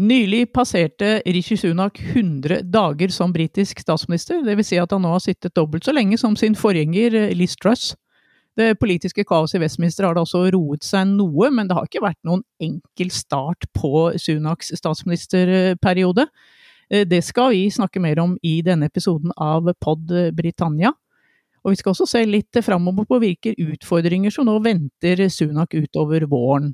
Nylig passerte Rishi Sunak 100 dager som britisk statsminister, dvs. Si at han nå har sittet dobbelt så lenge som sin forgjenger eh, Liz Truss. Det politiske kaoset i Westminster har da også roet seg noe, men det har ikke vært noen enkel start på Sunaks statsministerperiode. Eh, det skal vi snakke mer om i denne episoden av Pod Britannia. Og vi skal også se litt framover på hvilke utfordringer som nå venter Sunak utover våren.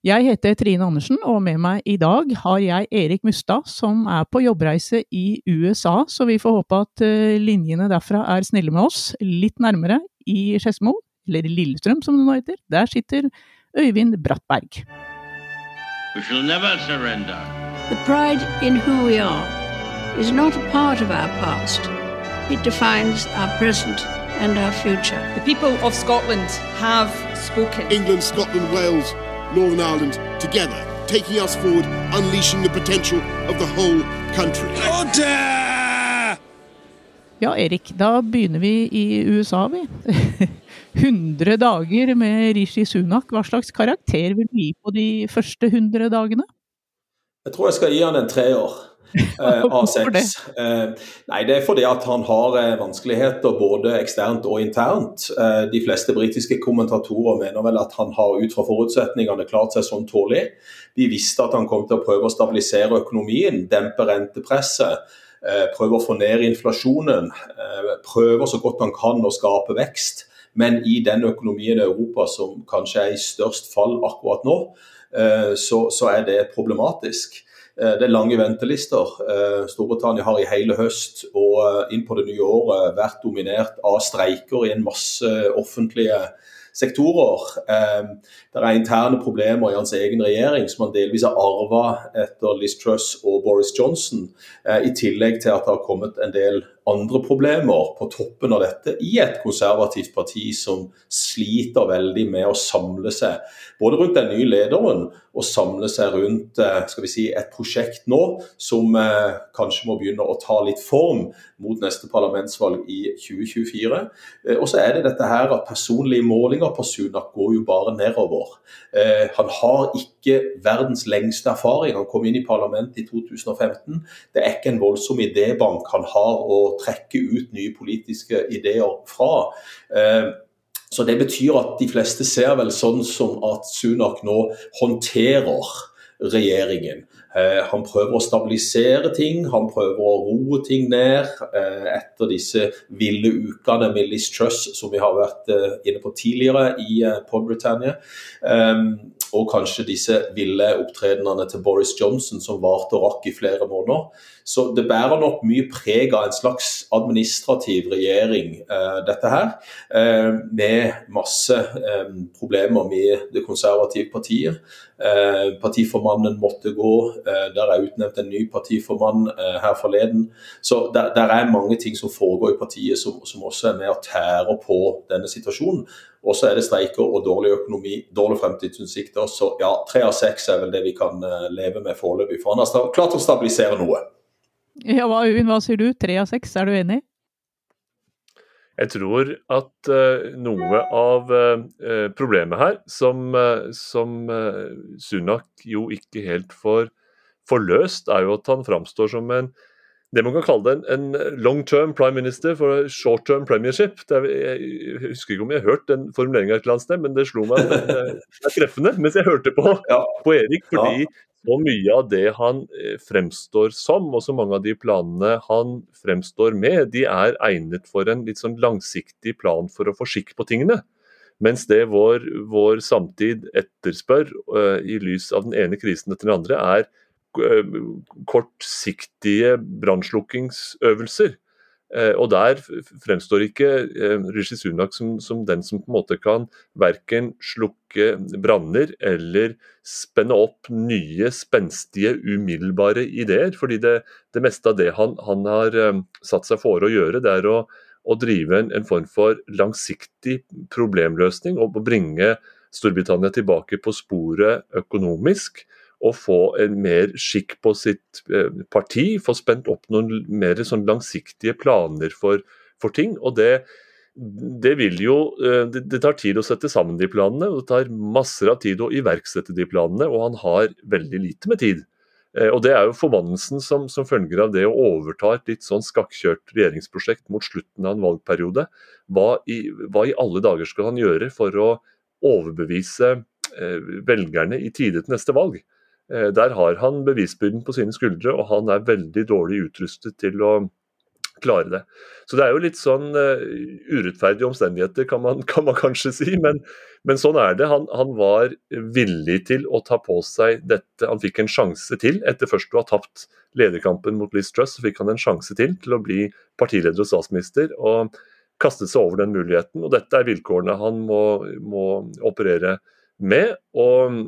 Jeg heter Trine Andersen, og med meg i dag har jeg Erik Mustad, som er på jobbreise i USA, så vi får håpe at eh, linjene derfra er snille med oss. Litt nærmere, i Skedsmo, eller Lillestrøm som det nå heter, der sitter Øyvind Brattberg. We shall never surrender. The pride in who we are is not a part of our past. It defines our present and our future. The people of Scotland have spoken. England, Scotland, Wales. Northern Ireland together, taking us forward, unleashing the potential of the whole country. Ja, Erik, da begynner vi i USA, vi. 100 dager med Rishi Sunak. Hva slags karakter vil du gi på de første 100 dagene? Jeg tror jeg skal gi han en treår. Eh, A6. Eh, nei, Det er fordi at han har eh, vanskeligheter både eksternt og internt. De fleste britiske kommentatorer mener vel at han har ut fra forutsetningene klart seg sånn tålelig. De visste at han kom til å prøve å stabilisere økonomien, dempe rentepresset. Prøve å få ned inflasjonen. Prøve så godt han kan å skape vekst. Men i den økonomien i Europa som kanskje er i størst fall akkurat nå, så, så er det problematisk. Eh, det er lange ventelister. Eh, Storbritannia har i hele høst og eh, inn på det nye året vært dominert av streiker i en masse offentlige sektorer. Det er interne problemer i hans egen regjering som han delvis har arva etter Liz Truss og Boris Johnson, i tillegg til at det har kommet en del andre problemer på toppen av dette i et konservativt parti som sliter veldig med å samle seg både rundt den nye lederen og samle seg rundt eh, skal vi si, et prosjekt nå som eh, kanskje må begynne å ta litt form mot neste parlamentsvalg i 2024. Eh, og så er det dette her at personlige målinger på Sunak går jo bare nedover. Han har ikke verdens lengste erfaring. Han kom inn i parlamentet i 2015. Det er ikke en voldsom idébank han har å trekke ut nye politiske ideer fra. Eh, så Det betyr at de fleste ser vel sånn som at Sunak nå håndterer regjeringen. Eh, han prøver å stabilisere ting, han prøver å roe ting ned eh, etter disse ville ukene med Liz Truss som vi har vært inne på tidligere i Pod Britannia. Og kanskje disse ville opptredenene til Boris Johnson som varte og rakk i flere måneder. Så det bærer nok mye preg av en slags administrativ regjering, uh, dette her. Uh, med masse um, problemer med det konservative partiet. Partiformannen måtte gå. der er utnevnt en ny partiformann her forleden. Så der, der, er mange ting som foregår i partiet som, som også er med og tærer på denne situasjonen. Og så er det streiker og dårlig økonomi, dårlige fremtidsutsikter. Så ja, tre av seks er vel det vi kan leve med foreløpig. For han har klart å stabilisere noe. Ja, hva, Øyvind, hva sier du? Tre av seks, er du enig? Jeg tror at uh, noe av uh, problemet her, som, uh, som Sunak jo ikke helt får, forløst, er jo at han framstår som en det man kan kalle det en, en long term prime minister for short term premiership. Er, jeg husker ikke om jeg har hørt den formuleringa et eller annet sted, men det slo meg det er treffende mens jeg hørte på, ja. på Erik. Fordi ja. så mye av det han eh, fremstår som, og så mange av de planene han fremstår med, de er egnet for en litt sånn langsiktig plan for å få skikk på tingene. Mens det vår, vår samtid etterspør, uh, i lys av den ene krisen etter den andre, er Eh, kortsiktige brannslukkingsøvelser. Eh, og der fremstår ikke eh, Rishi Sunak som, som, den som på en måte kan verken slukke branner eller spenne opp nye, spenstige, umiddelbare ideer. fordi det, det meste av det han, han, har satt seg for å gjøre, det er å, å drive en, en, form for langsiktig problemløsning og bringe Storbritannia tilbake på sporet økonomisk å få en mer skikk på sitt eh, parti, få spent opp noen mer sånn langsiktige planer for, for ting. og det, det, jo, eh, det, tar tid å sette sammen de planene, og det tar masser av tid å iverksette de planene, og han har veldig lite med tid. Eh, og Det er jo forbannelsen som, som, følger av det å overta et litt sånn skakkjørt regjeringsprosjekt mot slutten av en valgperiode. Hva i, hva i alle dager skal han gjøre for å overbevise velgerne i tide til neste valg? Eh, der har han bevisbyrden på sine skuldre, og han er veldig dårlig utrustet til å klare det. Så det er jo litt sånn uh, urettferdige omstendigheter, kan man, kan man kanskje si. Men, men, sånn er det. Han, han, var villig til å ta på seg dette. Han fikk en sjanse til. Etter først å ha tapt lederkampen mot Liz Truss, så fikk han en sjanse til til å bli partileder og statsminister. og kastet seg over den muligheten. og Dette er vilkårene han må, må operere med. Og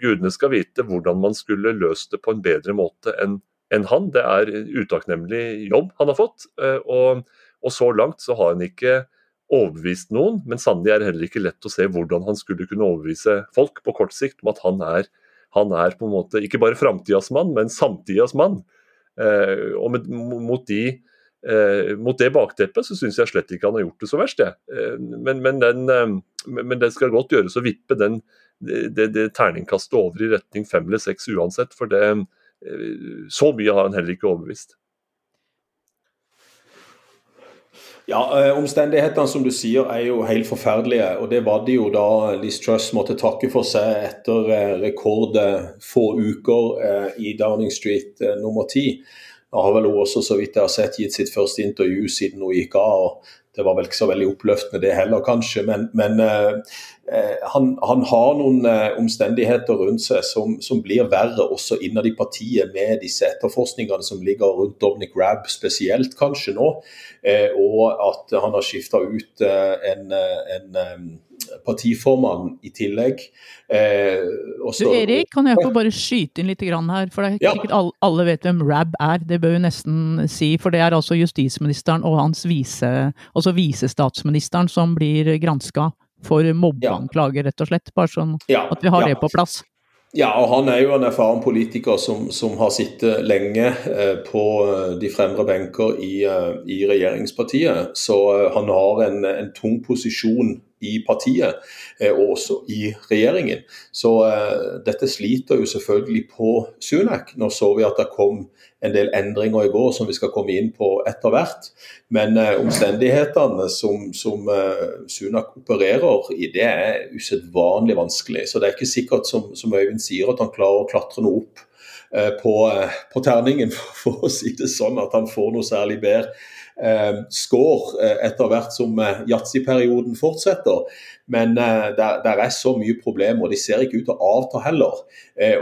gudene skal vite hvordan man skulle løst det på en bedre måte enn en han. Det er utakknemlig jobb han har fått. Eh, og, og, så langt så har han ikke overbevist noen, men sannelig er det heller ikke lett å se hvordan han skulle kunne overbevise folk på kort sikt om at han er, han er på en måte ikke bare framtidas mann, men samtidas mann. Eh, og med, mot, de, eh, mot det bakteppet så syns jeg slett ikke han har gjort det så verst, jeg. Eh, men, men, den, eh, men, det skal godt gjøres å vippe den, det, det terningkastet over i retning fem eller seks uansett. For det, Eh, så mye har han heller ikke overbevist. Ja, eh, Omstendighetene som du sier er jo helt forferdelige. og Det var det jo da Liz Truss måtte takke for seg etter eh, rekordfå uker i Downing Street nummer ti. Har vel hun også, så vidt jeg har sett, gitt sitt første intervju siden hun gikk av. og Det var vel ikke så veldig oppløftende det heller, kanskje. Men, men Eh, han, han, har noen eh, omstendigheter rundt seg som, som, blir verre også innad i partiet, med disse etterforskningene som ligger rundt Dominic Rabb spesielt, kanskje nå. Eh, og at han har skifta ut en, en partiformann i tillegg. Også, du Erik, kan jeg få bare skyte inn litt her? For det er ikke sikkert alle, alle vet hvem RAB er, det bør vi nesten si. For det er altså justisministeren og hans vise, altså visestatsministeren som blir granska for mobbeanklager, rett og slett. Bare sånn at vi har det på plass. Ja, og han er jo en erfaren politiker som, som har sittet lenge eh, på eh, de fremre benker i, eh, i regjeringspartiet. Så eh, han har en, en, tung posisjon i partiet, og også i regjeringen. Så eh, dette sliter jo selvfølgelig på Sunak. Nå så vi at det kom en del endringer i går som vi skal komme inn på etter hvert. Men eh, omstendighetene som, som eh, Sunak opererer i, det er usedvanlig vanskelig. Så det er ikke sikkert, som, som Øyvind sier, at han klarer å klatre noe opp uh, på, på, terningen, for, å si det sånn, at han får noe særlig bedre score etter hvert som yatzy-perioden fortsetter. Men der, der, er så mye problemer, og de ser ikke ut til å avta heller.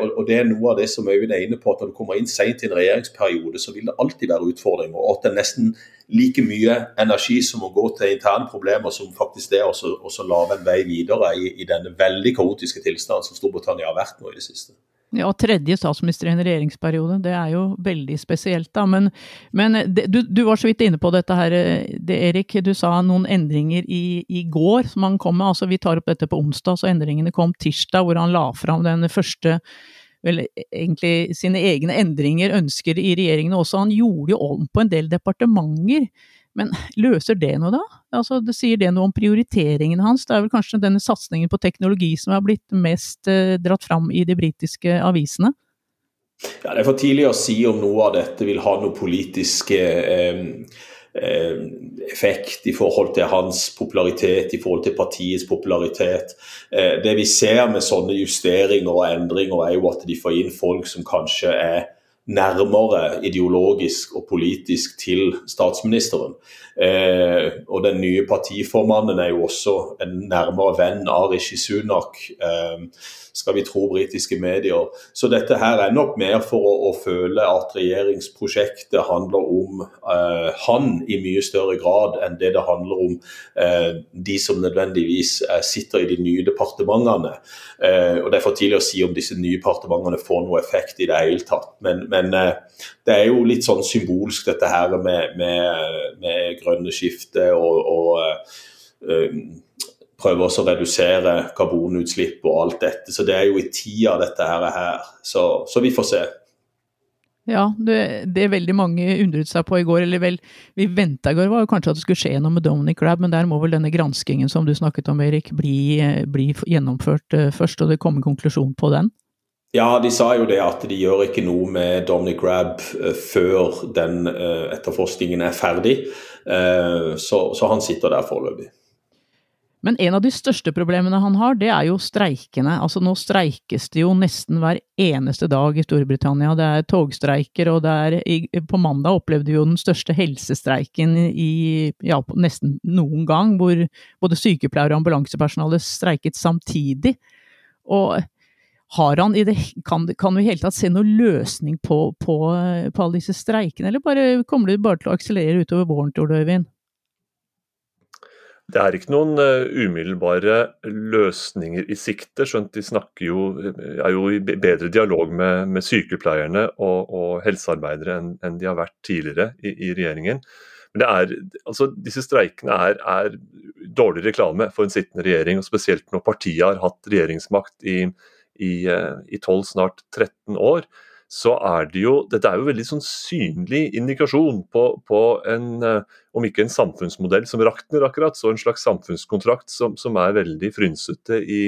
Og, og, Det er noe av det som Øyvind er inne på, at når du kommer inn sent i en regjeringsperiode, så vil det alltid være utfordringer. Og at det er nesten like mye energi som å gå til interne problemer, som faktisk det å lage en vei videre i, i denne veldig kaotiske tilstanden som Storbritannia har vært nå i det siste. Ja, tredje statsminister i en regjeringsperiode. Det er jo veldig spesielt, da. Men, men det, du, du, var så vidt inne på dette her, det, Erik. Du sa noen endringer i, i, går som han kom med. Altså, vi tar opp dette på onsdag, så endringene kom tirsdag, hvor han la fram den første vel, egentlig sine egne endringer, ønsker i regjeringen også. Han gjorde jo om på en del departementer. Men løser det noe, da? Altså, det Sier det noe om prioriteringene hans? Det er vel kanskje denne satsingen på teknologi som har blitt mest eh, dratt fram i de britiske avisene? Ja, Det er for tidlig å si om noe av dette vil ha noe politisk eh, eh, effekt i forhold til hans popularitet, i forhold til partiets popularitet. Eh, det vi ser med sånne justeringer og endringer, er jo at de får inn folk som kanskje er nærmere ideologisk og politisk til statsministeren. Eh, og den nye partiformannen er jo også en nærmere venn av Rishi Sunak. Eh, skal vi tro britiske medier. Så dette her er nok mer for å, å føle at regjeringsprosjektet handler om eh, han i mye større grad enn det det handler om eh, de som nødvendigvis uh, sitter i de nye departementene. og Det er for tidlig å si om disse nye departementene får noe effekt i det hele tatt. Men, men det er jo litt sånn symbolsk dette her med, med, med grønne skiftet og, og prøver også å redusere karbonutslipp og alt dette. Så det er jo i tida dette her. Så, så vi får se. Ja, det, det, veldig mange undret seg på i går, eller vel, vi venta i går, var jo kanskje at det skulle skje noe med Dominic Rabb, men der må vel denne granskingen som du snakket om, Erik, bli, bli gjennomført uh, først, og det kommer konklusjon på den? Ja, de sa jo det at de gjør ikke noe med Dominic Rabb før den etterforskningen er ferdig. Så, så han sitter der foreløpig. Men en av de største problemene han har, det er jo streikene. Altså nå streikes det jo nesten hver eneste dag i Storbritannia. Det er togstreiker, og det er På mandag opplevde vi jo den største helsestreiken i ja, nesten noen gang, hvor både sykepleiere og ambulansepersonale streiket samtidig. Og har han i det, kan, kan vi i hele tatt se noen løsning på, på, på alle disse streikene, eller bare, kommer det bare til å akselerere utover våren, tror du, Øyvind? Det er ikke noen uh, umiddelbare løsninger i sikte, skjønt de jo, er jo i bedre dialog med, med sykepleierne og, og helsearbeidere enn, en de har vært tidligere i, i regjeringen. Men er, altså, disse streikene er, er, dårlig reklame for en sittende regjering, og spesielt når partiet har hatt regjeringsmakt i, i, uh, i 12, snart 13 år så er det jo Dette er jo veldig sånn synlig indikasjon på, på en, eh, om ikke en samfunnsmodell som rakner akkurat, så en slags samfunnskontrakt som, som er veldig frynsete i,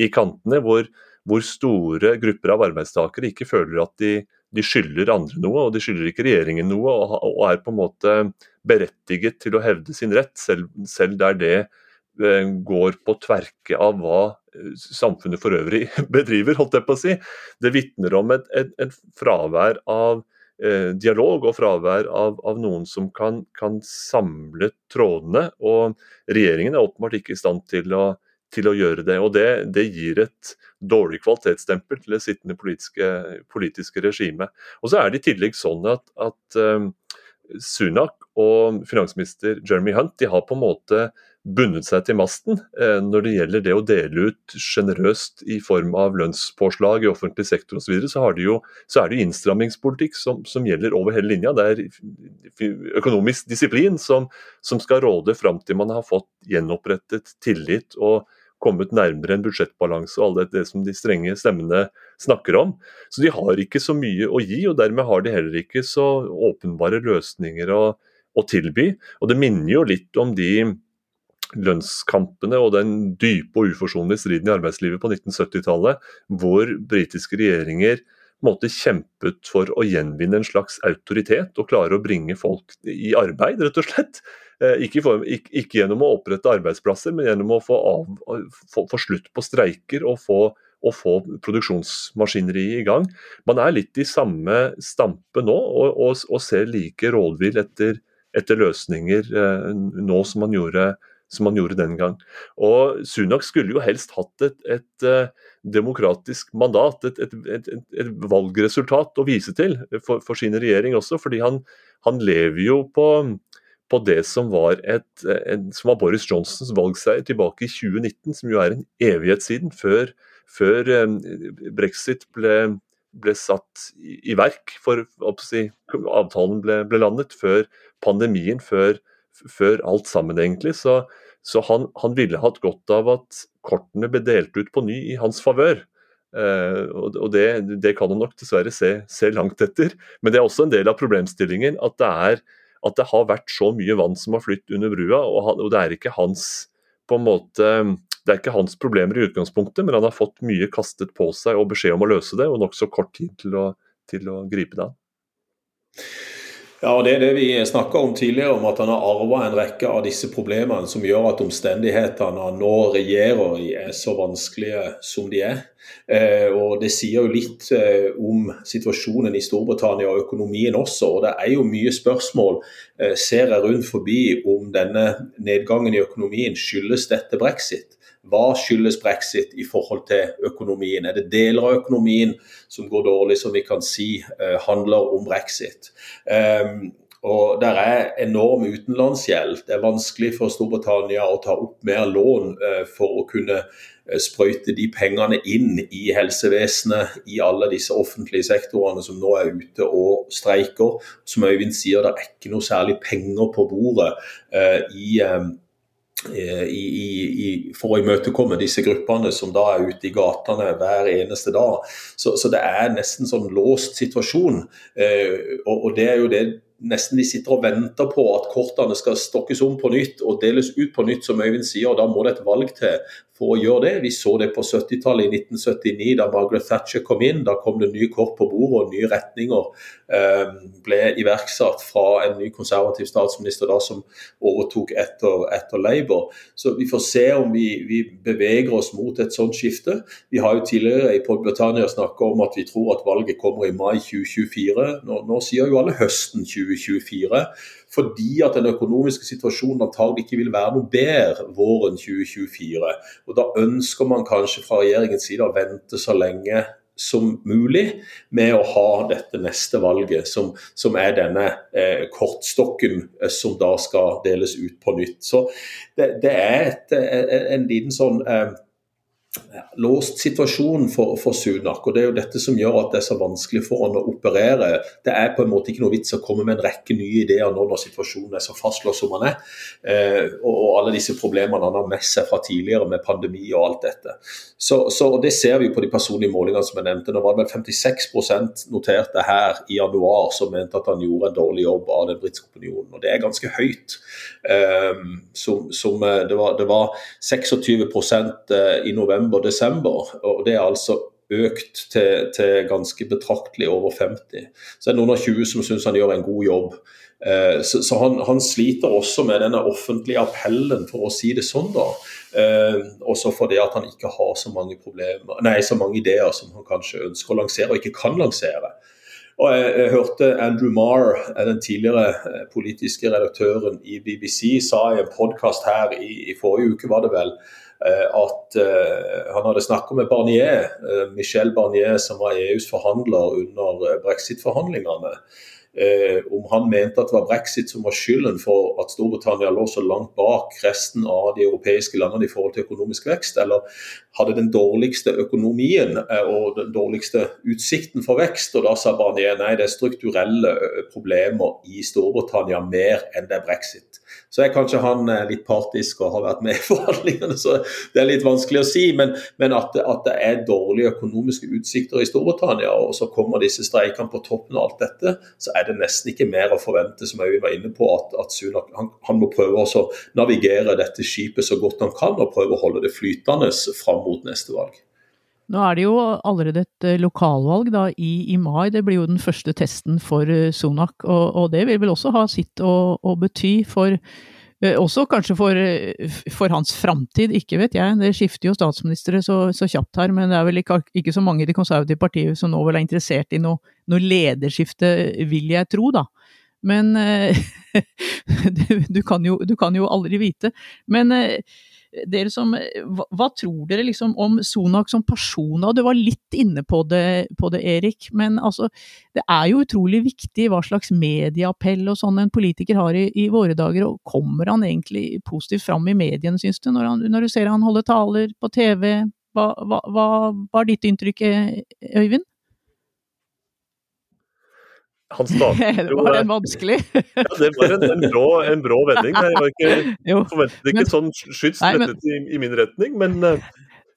i kantene, hvor, hvor, store grupper av arbeidstakere ikke føler at de, de, skylder andre noe, og de skylder ikke regjeringen noe, og, og, er på en måte berettiget til å hevde sin rett, selv, selv der det Eh, går på tverke av hva eh, samfunnet for øvrig bedriver, holdt jeg på å si. Det vitner om et, et, et, fravær av eh, dialog og fravær av, av noen som kan, kan, samle trådene. Og regjeringen er åpenbart ikke i stand til å, til å gjøre det. Og det, det, gir et dårlig kvalitetsstempel til det sittende politiske, politiske regimet. Og så er det i tillegg sånn at, at eh, Sunak og finansminister Jeremy Hunt de har på en måte bundet seg til masten eh, når det gjelder det å dele ut sjenerøst i form av lønnspåslag i offentlig sektor osv. Så, videre, så, så er det jo innstrammingspolitikk som, som, gjelder over hele linja. Det er økonomisk disiplin som, som skal råde fram til man har fått gjenopprettet tillit og kommet nærmere en budsjettbalanse og alt det som de strenge stemmene snakker om. Så de har ikke så mye å gi, og dermed har de heller ikke så åpenbare løsninger å, å tilby. Og det minner jo litt om de lønnskampene og den dype og uforsonlige striden i arbeidslivet på 1970-tallet, hvor britiske regjeringer måte kjempet for å gjenvinne en slags autoritet og klare å bringe folk i arbeid, rett og slett. Eh, ikke, for, ikke, ikke gjennom å opprette arbeidsplasser, men gjennom å få, av, få, få slutt på streiker og få, og få produksjonsmaskineriet i gang. Man er litt i samme stampe nå og, og, og ser like rådvill etter, etter løsninger eh, nå som man gjorde som han gjorde den gang. Og Sunak skulle jo helst hatt et, et, et eh, demokratisk mandat, et, et, valgresultat å vise til for, for sin regjering også. fordi han, han lever jo på, på det som var, som var, Boris Johnsons valgseier tilbake i 2019, som jo er en evighet siden, før, før eh, brexit ble, ble satt i, i verk, for si, avtalen ble, ble, landet, før pandemien, før, før alt sammen, egentlig. Så, så han, han, ville hatt godt av at kortene ble delt ut på ny i hans favør. Uh, og det, det, kan han nok dessverre se, se, langt etter. Men det er også en del av problemstillingen at det, er, at det har vært så mye vann som har flytt under brua, og, han, og det er ikke hans på en måte, det er ikke hans problemer i utgangspunktet, men han har fått mye kastet på seg og beskjed om å løse det, og nokså kort tid til å, til å gripe det an. Ja, og Det er det vi snakka om tidligere, om at han har arva en rekke av disse problemene som gjør at omstendighetene han nå regjerer i er så vanskelige som de er. Eh, og Det sier jo litt eh, om situasjonen i Storbritannia og økonomien også. og Det er jo mye spørsmål, eh, ser jeg rundt forbi, om denne nedgangen i økonomien skyldes dette brexit. Hva skyldes brexit i forhold til økonomien? Er det deler av økonomien som går dårlig, som vi kan si eh, handler om brexit? Um, og Der er enorm utenlandsgjeld. Det er vanskelig for Storbritannia å ta opp mer lån uh, for å kunne uh, sprøyte de pengene inn i helsevesenet, i alle disse offentlige sektorene som nå er ute og streiker. Som Øyvind sier, det er ikke noe særlig penger på bordet i um, Eh, i, i, for å imøtekomme disse gruppene som da er ute i gatene hver eneste dag. Så, så det er nesten sånn låst situasjon. Eh, og, og, det er jo det nesten de sitter og venter på at kortene skal stokkes om på nytt og deles ut på nytt, som Øyvind sier. og Da må det et valg til på å gjøre det. Vi så det på 70-tallet, i 1979, da Margaret Thatcher kom inn. Da kom det nye kort på bordet, og nye retninger eh, ble iverksatt fra en ny konservativ statsminister da som overtok etter, etter Labour. Så vi får se om vi, vi, beveger oss mot et sånt skifte. Vi har jo tidligere i Britannia snakka om at vi tror at valget kommer i mai 2024. Nå, nå sier jo alle høsten 2024 fordi at den økonomiske situasjonen antagelig ikke vil være noe bedre våren 2024. Og Da ønsker man kanskje fra regjeringens side å vente så lenge som mulig med å ha dette neste valget, som, som er denne eh, kortstokken eh, som da skal deles ut på nytt. Så det, det er et, en, en liten sånn eh, låst situasjon for, for, Sunak. og Det er jo dette som gjør at det er så vanskelig for han å operere. Det er på en måte ikke noe vits å komme med en rekke nye ideer nå når situasjonen er så fastlåst som han er. Eh, og, og, alle disse problemene han har med seg fra tidligere med pandemi og alt dette. Så, så Det ser vi på de personlige målingene som jeg nevnte. Nå var det vel 56% noterte her i januar som mente at han gjorde en dårlig jobb av den britiske opinionen. og Det er ganske høyt. Eh, som, som, eh, det, var, det var 26 eh, i november november-desember. og Det er altså økt til, til, ganske betraktelig over 50. Så er det noen av 20 som syns han gjør en god jobb. Eh, så, så han, han, sliter også med denne offentlige appellen, for å si det sånn. da. Eh, også fordi at han ikke har så mange, problemer, nei, så mange ideer som han kanskje ønsker å lansere og ikke kan lansere. Og jeg, jeg, hørte Andrew Marr, den tidligere eh, politiske redaktøren i BBC, sa i en podkast her i, i, forrige uke, var det vel, Eh, at eh, han hadde snakka med Barnier, eh, Michel Barnier, som var EUs forhandler under brexit-forhandlingene. Om han mente at det var brexit som var skylden for at Storbritannia lå så langt bak resten av de europeiske landene i forhold til økonomisk vekst, eller hadde den dårligste økonomien og den dårligste utsikten for vekst. Og da sa Barnier nei, det er strukturelle problemer i Storbritannia mer enn det er brexit. Så er kanskje han eh, litt partisk og har vært med i forhandlingene, så det er litt vanskelig å si. Men, men at, at, det er dårlige økonomiske utsikter i Storbritannia, og så kommer disse streikene på toppen av alt dette, så er det nesten ikke mer å forvente, som vi var inne på, at, at Sunak han, han, må prøve å navigere dette skipet så godt han kan, og prøve å holde det flytende fram mot neste valg. Nå er det jo allerede et eh, lokalvalg da, i, i, mai. Det blir jo den første testen for Sunak. Og, og det vil vel også ha sitt å, å bety for eh, også kanskje for, for hans framtid, ikke vet jeg. Det skifter jo statsministre så, så, kjapt her, men det er vel ikke, ikke, så mange i det konservative partiet som nå vel er interessert i noe, noe lederskifte, vil jeg tro, da. Men du, du, kan jo, du, kan jo, aldri vite. Men dere som, hva, hva, tror dere liksom om Sonak som person? Du var litt inne på det, på det, Erik. Men altså, det er jo utrolig viktig hva slags medieappell og sånn en politiker har i, i, våre dager. og Kommer han egentlig positivt fram i mediene, syns du, når, han, når, du ser han holde taler på TV? Hva, hva, hva var ditt inntrykk, Øyvind? Han startet jo Var en vanskelig? ja, det var en, en, brå, en brå, vending. Jeg var ikke, forventet ikke men, sånn skyts rettet i, i, min retning, men, eh,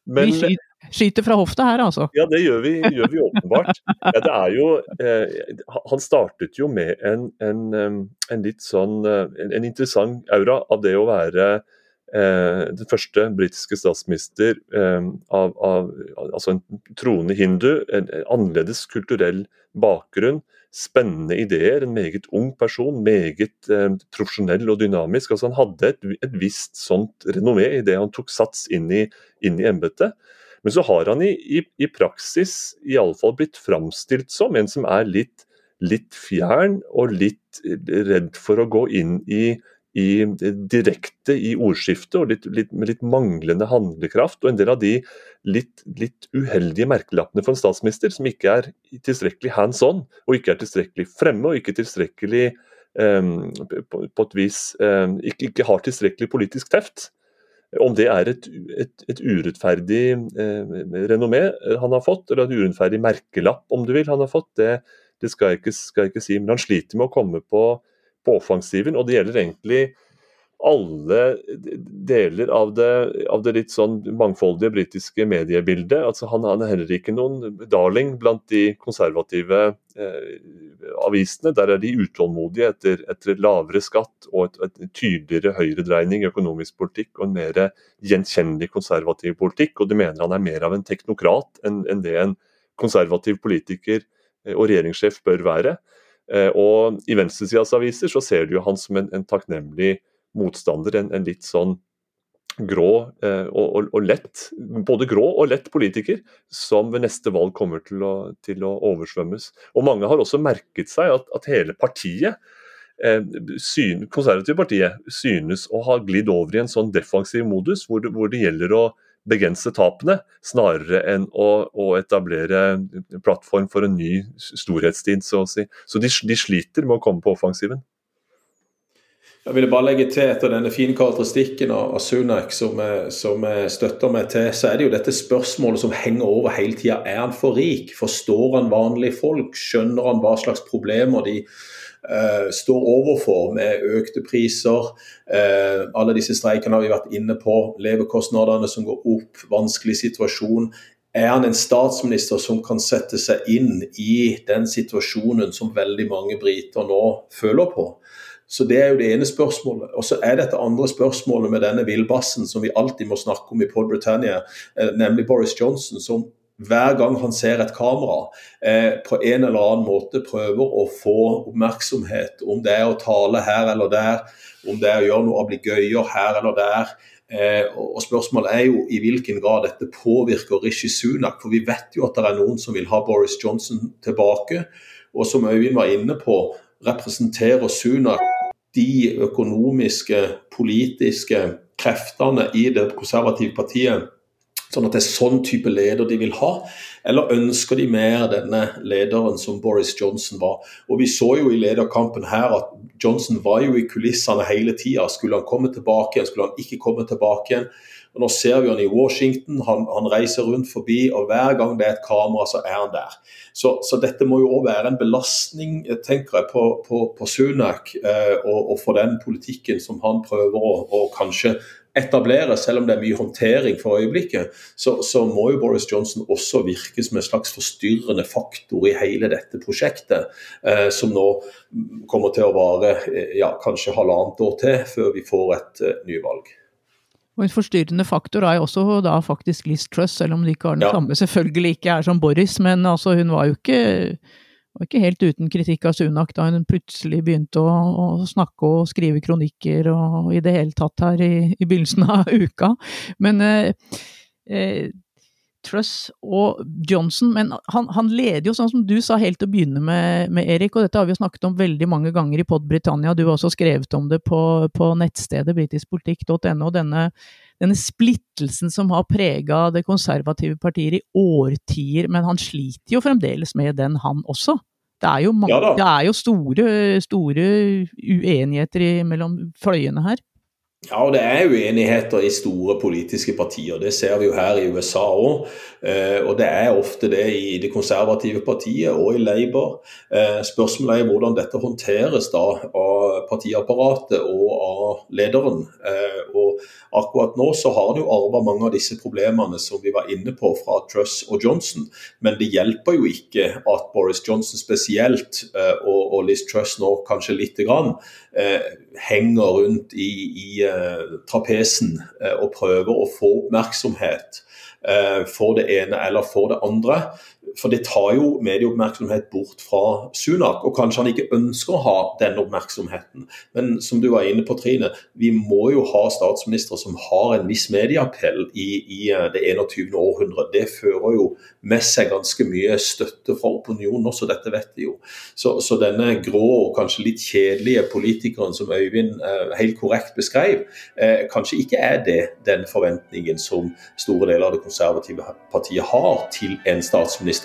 men Vi skyter, skyter fra hofta her, altså? Ja, det gjør vi, gjør vi åpenbart. Ja, det er jo, eh, han startet jo med en, en litt sånn eh, en, interessant aura av det å være eh, den første britiske statsminister eh, av, av, altså en troende hindu, en, annerledes kulturell bakgrunn spennende ideer. En meget ung person, meget eh, profesjonell og dynamisk. Altså Han hadde et, et visst sånt renommé i det han tok sats inn i, inn i embetet. Men så har han i, i, i praksis iallfall blitt framstilt som en som er litt, litt fjern og litt redd for å gå inn i i, direkte i ordskiftet og litt, litt, med litt manglende handlekraft. Og en del av de litt, litt, uheldige merkelappene for en statsminister, som ikke er tilstrekkelig hands on, og ikke er tilstrekkelig fremme, og ikke tilstrekkelig um, på, på, et vis um, ikke, ikke, har tilstrekkelig politisk teft. Om det er et, et, et urettferdig eh, renommé han har fått, eller et urettferdig merkelapp, om du vil, han har fått, det, det skal, jeg ikke, skal, jeg ikke, si. Men han sliter med å komme på på offensiven. Og det gjelder egentlig alle deler av det, av det, litt sånn mangfoldige britiske mediebildet. Altså han, han, er heller ikke noen darling blant de konservative eh, avisene. Der er de utålmodige etter, etter lavere skatt og et, et tydeligere høyredreining i økonomisk politikk og en mer gjenkjennelig konservativ politikk. Og de mener han er mer av en teknokrat enn, enn det en konservativ politiker eh, og regjeringssjef bør være. Eh, og I venstresidas aviser så ser du jo han som en, en takknemlig motstander, en, en litt sånn grå eh, og, og, og, lett, både grå og lett politiker, som ved neste valg kommer til å, til å oversvømmes. Og Mange har også merket seg at, at hele partiet, eh, syn, konservative partiet, synes å ha glidd over i en sånn defensiv modus, hvor det, hvor det gjelder å begrense tapene, snarere enn å, å etablere plattform for en ny storhetstid, så å si. Så de, de sliter med å komme på offensiven. Jeg ville bare legge til etter denne fine karakteristikken av Sunak som, jeg støtter meg til, så er det jo dette spørsmålet som henger over hele tida. Er han for rik? Forstår han vanlige folk? Skjønner han hva slags problemer de står overfor med økte priser? Uh, alle disse streikene har vi vært inne på. Levekostnadene som går opp, vanskelig situasjon. Er han en statsminister som kan sette seg inn i den situasjonen som veldig mange briter nå føler på? Så Det er jo det ene spørsmålet. Og så er dette andre spørsmålet med denne villbassen som vi alltid må snakke om i Pod Britannia, eh, nemlig Boris Johnson, som hver gang han ser et kamera, eh, på en eller annen måte prøver å få oppmerksomhet. Om det er å tale her eller der, om det er å gjøre noe og bli gøyere her eller der. Eh, og Spørsmålet er jo i hvilken grad dette påvirker Rishi Sunak. For vi vet jo at det er noen som vil ha Boris Johnson tilbake. Og som Øyvind var inne på, representerer Sunak de økonomiske, politiske kreftene i det konservative partiet. Sånn at det er sånn type leder de vil ha. Eller ønsker de mer denne lederen som Boris Johnson var? Og Vi så jo i lederkampen her at Johnson var jo i kulissene hele tida. Skulle han komme tilbake igjen, skulle han ikke komme tilbake igjen? Og Nå ser vi han i Washington, han, han, reiser rundt forbi, og hver gang det er et kamera, så er han der. Så, så dette må jo òg være en belastning tenker jeg, på, på, på Sunak eh, og, og, for den politikken som han prøver å, å kanskje etablere, selv om det er mye håndtering for øyeblikket, så, så, må jo Boris Johnson også virke som en slags forstyrrende faktor i hele dette prosjektet, eh, som nå kommer til å vare eh, ja, kanskje halvannet år til før vi får et eh, nyvalg. Og en forstyrrende faktor er jo også da faktisk Liz Truss, selv om de ikke har den ja. samme, selvfølgelig ikke er som Boris, men altså hun var jo ikke, var ikke helt uten kritikk av Sunak da hun plutselig begynte å, å, snakke og skrive kronikker og i det hele tatt her i, i begynnelsen av uka. Men eh, eh, Truss og Johnson, men han, han, leder jo, sånn som du sa helt til å begynne med, med, Erik, og dette har vi jo snakket om veldig mange ganger i Pod Britannia, du har også skrevet om det på, på nettstedet britiskpolitikk.no, denne, denne splittelsen som har prega det konservative partiet i årtier, men han sliter jo fremdeles med den, han også. Det er jo, mange, ja det er jo store, store uenigheter i, mellom fløyene her. Ja, og det er uenigheter i store politiske partier. Det ser vi jo her i USA òg. Eh, og det er ofte det i det konservative partiet og i Labour. Eh, spørsmålet er hvordan dette håndteres da av partiapparatet og av lederen. Eh, og akkurat nå så har det jo arva mange av disse problemene som vi var inne på fra Truss og Johnson. Men det hjelper jo ikke at Boris Johnson spesielt og Liz Truss nå kanskje lite grann henger rundt i, i uh, trapesen uh, og prøver å få oppmerksomhet uh, for det ene eller for det andre. For det tar jo medieoppmerksomhet bort fra Sunak, og kanskje han ikke ønsker å ha den oppmerksomheten. Men som du var inne på, Trine, vi må jo ha statsministre som har en viss medieappell i, i eh, det 21. århundre. Det fører jo med seg ganske mye støtte fra opinionen også, dette vet vi jo. Så, så, denne grå og kanskje litt kjedelige politikeren som Øyvind eh, helt korrekt beskrev, eh, kanskje ikke er det den forventningen som store deler av det konservative partiet har til en statsminister